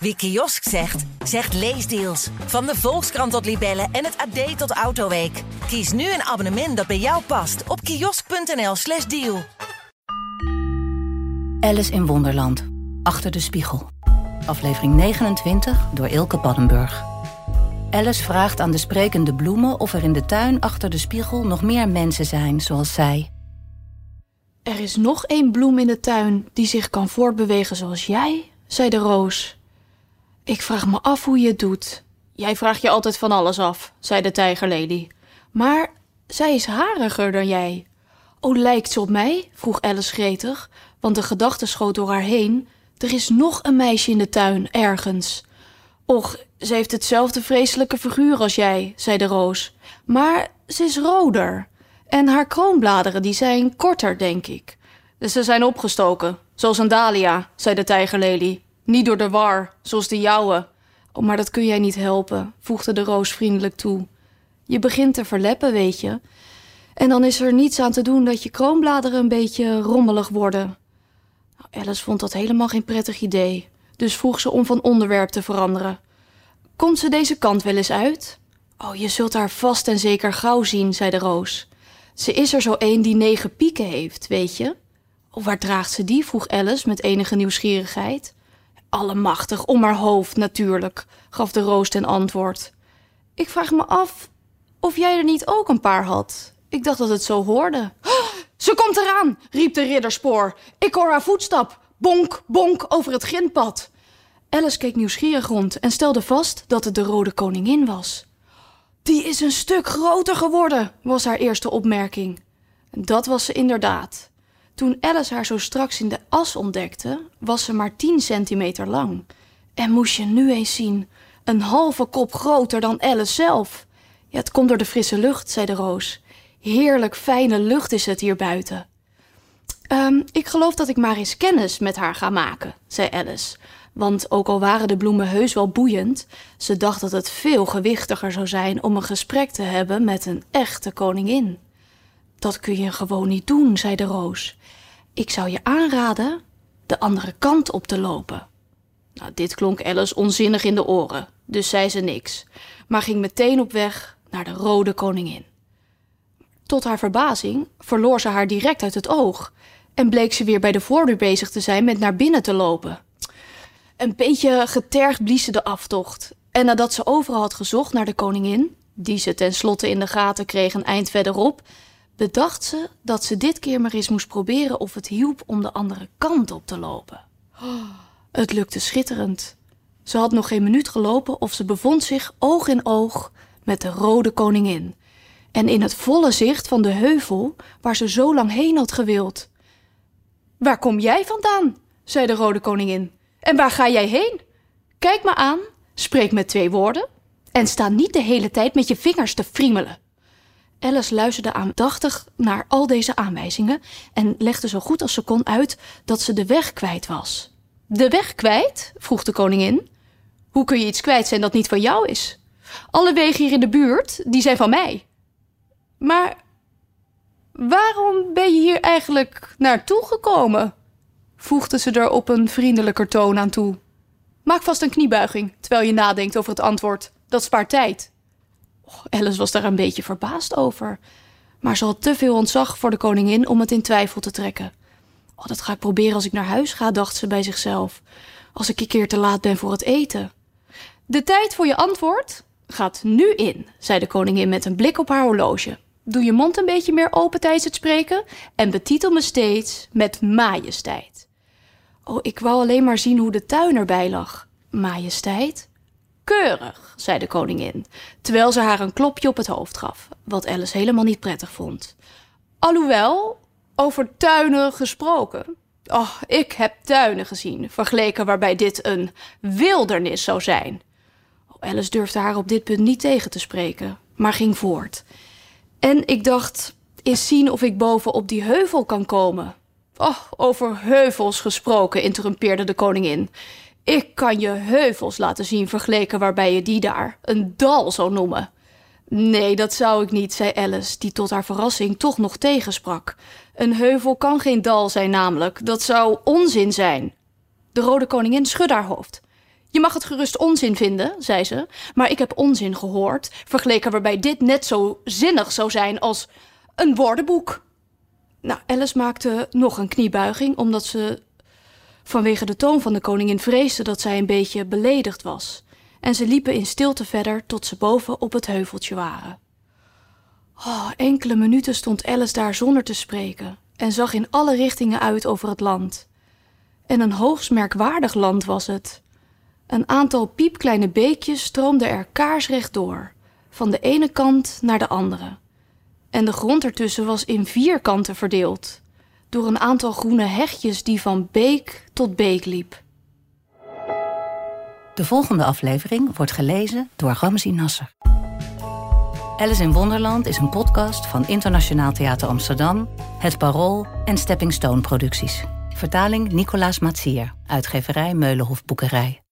Wie kiosk zegt, zegt leesdeals. Van de Volkskrant tot Libellen en het AD tot Autoweek. Kies nu een abonnement dat bij jou past op kiosk.nl/slash deal. Alice in Wonderland. Achter de spiegel. Aflevering 29 door Ilke Paddenburg. Alice vraagt aan de sprekende bloemen of er in de tuin achter de spiegel nog meer mensen zijn zoals zij. Er is nog één bloem in de tuin die zich kan voortbewegen zoals jij, zei de roos. Ik vraag me af hoe je het doet. Jij vraagt je altijd van alles af, zei de tijgerlady. Maar zij is hariger dan jij. Oh, lijkt ze op mij? vroeg Alice gretig, want de gedachte schoot door haar heen. Er is nog een meisje in de tuin, ergens. Och, ze heeft hetzelfde vreselijke figuur als jij, zei de roos. Maar ze is roder. En haar kroonbladeren die zijn korter, denk ik. Dus ze zijn opgestoken, zoals een dahlia, zei de tijgerlely. Niet door de war, zoals de jouwe. Oh, maar dat kun jij niet helpen, voegde de roos vriendelijk toe. Je begint te verleppen, weet je. En dan is er niets aan te doen dat je kroonbladeren een beetje rommelig worden. Nou, Alice vond dat helemaal geen prettig idee, dus vroeg ze om van onderwerp te veranderen. Komt ze deze kant wel eens uit? Oh, je zult haar vast en zeker gauw zien, zei de roos. Ze is er zo een die negen pieken heeft, weet je? Oh, waar draagt ze die? vroeg Alice met enige nieuwsgierigheid. Allemachtig, om haar hoofd natuurlijk, gaf de roos ten antwoord. Ik vraag me af of jij er niet ook een paar had. Ik dacht dat het zo hoorde. Ze komt eraan, riep de ridderspoor. Ik hoor haar voetstap. Bonk, bonk over het grindpad. Alice keek nieuwsgierig rond en stelde vast dat het de rode koningin was. Die is een stuk groter geworden, was haar eerste opmerking. Dat was ze inderdaad. Toen Alice haar zo straks in de as ontdekte, was ze maar 10 centimeter lang. En moest je nu eens zien, een halve kop groter dan Alice zelf. Ja, het komt door de frisse lucht, zei de roos. Heerlijk fijne lucht is het hier buiten. Um, ik geloof dat ik maar eens kennis met haar ga maken, zei Alice. Want ook al waren de bloemen heus wel boeiend, ze dacht dat het veel gewichtiger zou zijn om een gesprek te hebben met een echte koningin. Dat kun je gewoon niet doen, zei de roos. Ik zou je aanraden de andere kant op te lopen. Nou, dit klonk Alice onzinnig in de oren, dus zei ze niks, maar ging meteen op weg naar de Rode Koningin. Tot haar verbazing verloor ze haar direct uit het oog en bleek ze weer bij de voordeur bezig te zijn met naar binnen te lopen. Een beetje getergd blies ze de aftocht. En nadat ze overal had gezocht naar de koningin, die ze tenslotte in de gaten kreeg een eind verderop, bedacht ze dat ze dit keer maar eens moest proberen of het hielp om de andere kant op te lopen. het lukte schitterend. Ze had nog geen minuut gelopen of ze bevond zich oog in oog met de rode koningin. En in het volle zicht van de heuvel waar ze zo lang heen had gewild. Waar kom jij vandaan? zei de rode koningin. En waar ga jij heen? Kijk me aan, spreek met twee woorden en sta niet de hele tijd met je vingers te friemelen. Alice luisterde aandachtig naar al deze aanwijzingen en legde zo goed als ze kon uit dat ze de weg kwijt was. De weg kwijt? vroeg de koningin. Hoe kun je iets kwijt zijn dat niet van jou is? Alle wegen hier in de buurt, die zijn van mij. Maar waarom ben je hier eigenlijk naartoe gekomen? voegde ze er op een vriendelijker toon aan toe. Maak vast een kniebuiging terwijl je nadenkt over het antwoord. Dat spaart tijd. Oh, Alice was daar een beetje verbaasd over. Maar ze had te veel ontzag voor de koningin om het in twijfel te trekken. Oh, dat ga ik proberen als ik naar huis ga, dacht ze bij zichzelf. Als ik een keer te laat ben voor het eten. De tijd voor je antwoord gaat nu in, zei de koningin met een blik op haar horloge. Doe je mond een beetje meer open tijdens het spreken en betitel me steeds met majesteit. Oh, ik wou alleen maar zien hoe de tuin erbij lag. Majesteit? Keurig, zei de koningin, terwijl ze haar een klopje op het hoofd gaf, wat Alice helemaal niet prettig vond. Alhoewel, over tuinen gesproken. Oh, ik heb tuinen gezien, vergeleken waarbij dit een wildernis zou zijn. Oh, Alice durfde haar op dit punt niet tegen te spreken, maar ging voort. En ik dacht, eens zien of ik boven op die heuvel kan komen. Oh, over heuvels gesproken, interrumpeerde de koningin. Ik kan je heuvels laten zien vergeleken waarbij je die daar een dal zou noemen. Nee, dat zou ik niet, zei Alice, die tot haar verrassing toch nog tegensprak. Een heuvel kan geen dal zijn, namelijk. Dat zou onzin zijn. De rode koningin schudde haar hoofd. Je mag het gerust onzin vinden, zei ze, maar ik heb onzin gehoord, vergeleken waarbij dit net zo zinnig zou zijn als een woordenboek. Nou, Alice maakte nog een kniebuiging, omdat ze vanwege de toon van de koningin vreesde dat zij een beetje beledigd was. En ze liepen in stilte verder tot ze boven op het heuveltje waren. Oh, enkele minuten stond Alice daar zonder te spreken en zag in alle richtingen uit over het land. En een hoogst merkwaardig land was het. Een aantal piepkleine beekjes stroomden er kaarsrecht door, van de ene kant naar de andere. En de grond ertussen was in vier kanten verdeeld, door een aantal groene hegjes die van beek tot beek liep. De volgende aflevering wordt gelezen door Ramzi Nasser. Alice in Wonderland is een podcast van Internationaal Theater Amsterdam, Het Parool en Stepping Stone Producties. Vertaling Nicolaas Matsier, uitgeverij Meulenhof Boekerij.